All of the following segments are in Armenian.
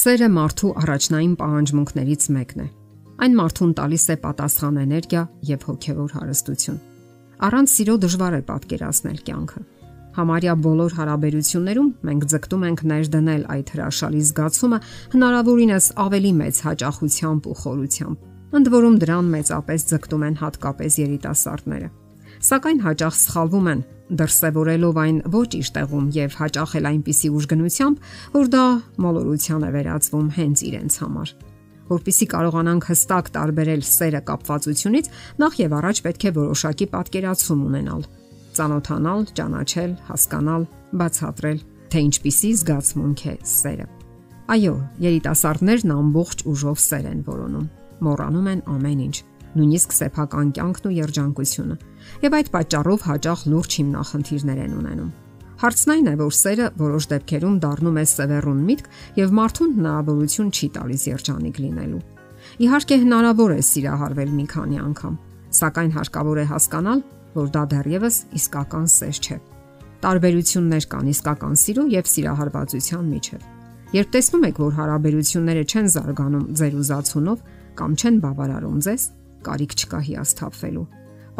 Սերը մարդու առաջնային պահանջմունքներից մեկն է։ Այն մարդուն տալիս է պատասխան էներգիա եւ հոգեվոր հարստություն։ Առանց սիրո դժվար է պատկերացնել կյանքը։ Համարյա բոլոր հարաբերություններում մենք ձգտում ենք ներդնել այդ հրաշալի զգացումը հնարավորինս ավելի մեծ հաճախությամբ ու խորությամբ։ Ընդ որում դրան մեծապես ձգտում են հատկապես երիտասարդները սակայն հաճախ սխալվում են դրսևորելով այն ոչ իր տեղում եւ հաճախել այնպիսի ուժգնությամբ, որ դա մոլորության է վերածվում հենց իրենց համար։ Որպիսի կարողանանք հստակ տարբերել սերը կապվածությունից, նախ եւ առաջ պետք է որոշակի պատկերացում ունենալ։ Ծանոթանալ, ճանաչել, հասկանալ, բացատրել, թե ինչպիսի զգացմունք է սերը։ Այո, երիտասարդներն ամբողջ ուժով սեր են որոնում։ Մոռանում են ամեն ինչ նույնիսկ սեփական կյանքն ու երջանկությունը, եւ այդ պատճառով հաճախ լուրջ հիմնախնդիրներ են ունենում։ Հարցն այն է, որ սերը որոշ դեպքերում դառնում է սևեռուն միտք եւ մարդուն հնարավորություն չի տալիս երջանիկ լինելու։ Իհարկե հնարավոր է սիրահարվել մի քանի անգամ, սակայն հարկավոր է հասկանալ, որ դա դեռևս իսկական սեր չէ։ Տարբերություններ կան իսկական սիրո եւ սիրահարվածության միջև։ Երբ տեսնում եք, որ հարաբերությունները չեն զարգանում ձեր ուզածունով կամ չեն բավարարում ձեզ, կարիք չկա հիասթափվելու։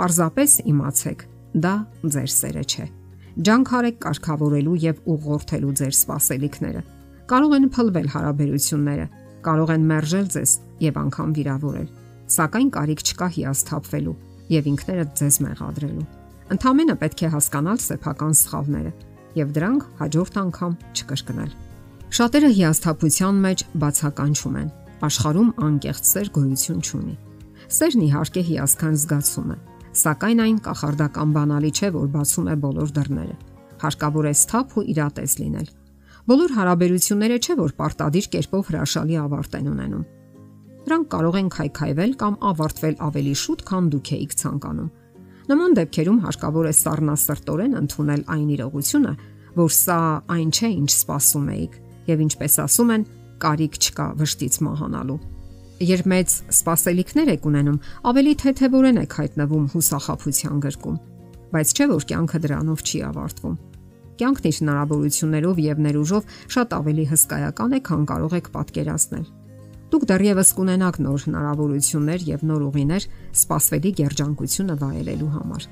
Պարզապես իմացեք, դա ձեր սերը չէ։ Ջանք արեք կարգավորելու եւ ուղղորդելու ձեր սպասելիքները։ Կարող են փլվել հարաբերությունները, կարող են մերժել ձեզ եւ անգամ վիրավորել։ Սակայն կարիք չկա հիասթափվելու եւ ինքներդ ձեզ մեղադրելու։ Ընդամենը պետք է հասկանալ սեփական սխալները եւ դրանք հաջորդ անգամ չկրկնել։ Շատերը հիասթափության մեջ բացականչում են։ Աշխարհում անկեղծ սեր գոյություն չունի։ Սերն իհարկե հիասքանչ զգացում է, սակայն այն կախարդական բանալի չէ, որ բացում է բոլոր դռները։ Հարկավոր է սթափ ու իրատես լինել։ Բոլոր հարաբերությունները չէ, որ պարտադիր կերպով հրաշալի ավարտ են ունենում։ Դրանք կարող են քայքայվել կամ ավարտվել ավելի շուտ, քան դուք եք ցանկանում։ Նման դեպքերում հարկավոր է սառնասրտորեն ընդունել այն իրողությունը, որ սա այն չէ, ինչ սպասում էիք, եւ ինչպես ասում են, կարիք չկա վշտից մահանալու։ Երբ մեծ սпасելիքներ եք ունենում, ավելի թեթևորեն եք հայտնվում հուսախապության գրկում, բայց չէ որ կյանքը դրանով չի ավարտվում։ Կյանքն իր հնարավորություններով եւ ներուժով շատ ավելի հսկայական է, քան կարող եք պատկերացնել։ Դուք դեռևս կունենաք նոր հնարավորություններ եւ նոր ուղիներ սпасվելի երջանկությունը վայելելու համար։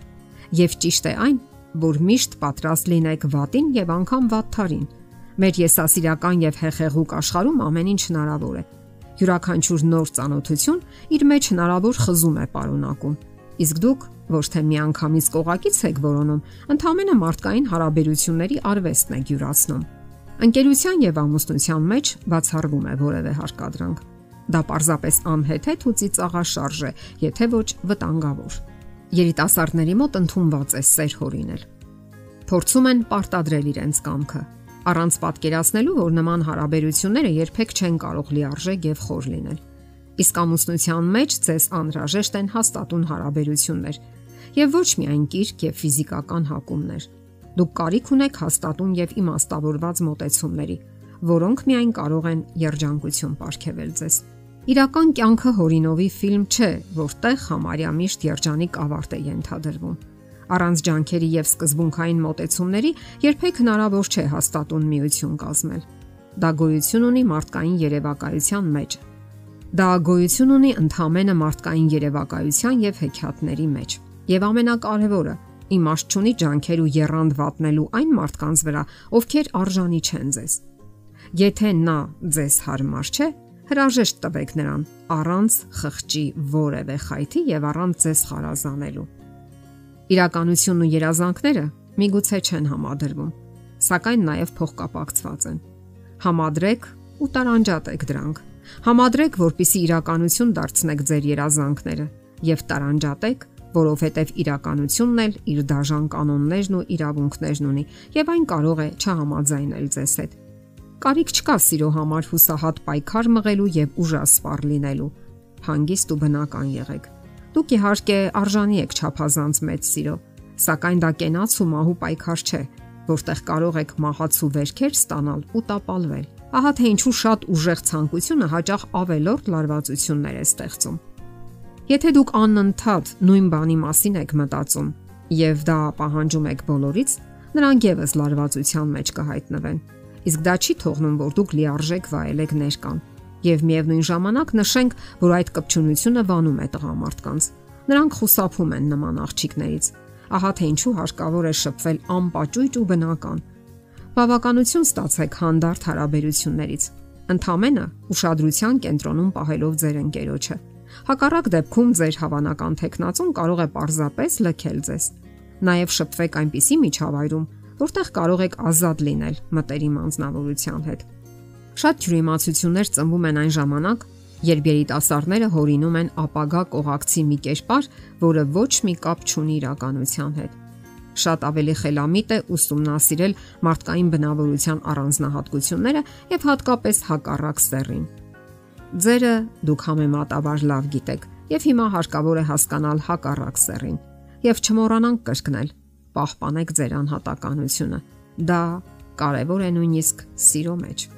Եվ ճիշտ է այն, որ միշտ պատրաստ լինեք վատին եւ անգամ վատթարին։ Մեր եսասիրական եւ հեղեղուկ աշխարհում ամեն ինչ հնարավոր է, յուրաքանչյուր նոր ճանաչություն իր մեջ հնարավոր խզում է պարունակում։ Իսկ դուք ոչ թե միանգամից կողակից եք որոնում, ընդհանրապես մարդկային հարաբերությունների արվեստն եք յուրացնում։ Ընկերության եւ ամուսնության մեջ բացառվում է որևէ հարկադրանք։ Դա պարզապես անհեթեթ ու ծիծաղաշարժ է, եթե ոչ վտանգավոր։ Երիտասարդների մոտ ընդունված է սեր հորինել։ Փորձում են պարտադրել իրենց կամքը, առանց պատկերացնելու, որ նման հարաբերությունները երբեք չեն կարող լիարժեք եւ խոր լինել։ Իսկ ամուսնության մեջ ձեզ անհրաժեշտ են հաստատուն հարաբերություններ եւ ոչ միայն կիրք եւ ֆիզիկական հակումներ։ Դուք կարիք ունեք հաստատուն եւ իմաստավորված մոտեցումների, որոնք միայն կարող են երջանկություն ապարգևել ձեզ։ Իրական կյանքը հորինովի ֆիլմ չէ, որտեղ համարյա միշտ երջանիկ ավարտ է ենթադրվում Առանց ջանքերի եւ սկզբունքային մոտեցումների երբեք հնարավոր չէ հաստատուն միություն կազմել։ Դա գոյություն ունի մարդկային երևակայության մեջ։ Դա գոյություն ունի ընդհանրապես մարդկային երևակայության եւ հեքիաթների մեջ։ Եվ ամենակարևորը, իմաստ չունի ջանքեր ու երrand վատնելու այն մարդկանց վրա, ովքեր արժանի չեն ձեզ։ Եթե նա ձեզ հարմար չէ, հրաժեշտ տվեք նրան առանց խղճի որևէ խայթի եւ առանց ձեզ խարազանելու։ Իրականությունն ու երազանքները միգուցե չեն համադրվում, սակայն նաև փոխկապակցված են։ Համադրեք ու տարանջատեք դրանք։ Համադրեք, որpիսի իրականություն դարձնեք ձեր երազանքները եւ տարանջատեք, որովհետեւ իրականությունն էլ իր դաժան կանոններն ու իրավունքներն ունի եւ այն կարող է չհամաձայնել ձեզ հետ։ Կարիք չկա սիրո համար հուսահատ պայքար մղելու եւ ուժասպառ լինելու։ Հանգիստ ու բնական եղեք Դուք իհարկե արժանի եք ճափազանց մեծ սիրո, սակայն դա կենաց ու մահու պայքար չէ, որտեղ կարող եք մահացու վերքեր ստանալ ու տապալվել։ Ահա թե ինչու շատ ուժեղ ցանկությունը հաճախ ավելորդ լարվածություններ է ստեղծում։ Եթե դուք անընդհատ նույն բանի մասին եք մտածում եւ դա պահանջում եք բոլորից, նրանք եւս լարվածության մեջ կհայտնվեն։ Իսկ դա չի թողնում, որ դուք լիարժեք վայելեք ներկան։ Եվ միևնույն ժամանակ նշենք, որ այդ կպչունությունը վանում է տղամարդկանց։ Նրանք խուսափում են նման աղջիկներից։ Ահա թե ինչու հարկավոր է շփվել անպաճույճ ու բնական։ Բավականություն ստացեք հանդարտ հարաբերություններից։ Ընթամենը ուշադրության կենտրոնում պահելով ձեր ընկերոջը։ Հակառակ դեպքում ձեր հավանական տեխնացուն կարող է պարզապես լքել ձեզ։ Նաև շփվեք այնպիսի միջավայրում, որտեղ կարող եք ազատ լինել մտերիմ անznավորության հետ։ Շատ ջրիմացություններ ծնվում են այն ժամանակ, երբ երիտասարդները հորինում են ապագա կողակցի մի կերպար, որը ոչ մի կապ չունի իրականության հետ։ Շատ ավելի խելամիտ է ուսումնասիրել մարդկային բնավորության առանձնահատկությունները եւ հատկապես հակառակ սեռին։ Ձերը դուք համեմատաբար լավ գիտեք եւ հիմա հարկավոր է հասկանալ հակառակ սեռին եւ չմոռանանք կրկնել պահպանեք ձեր անհատականությունը։ Դա կարևոր է նույնիսկ սիրո մեջ։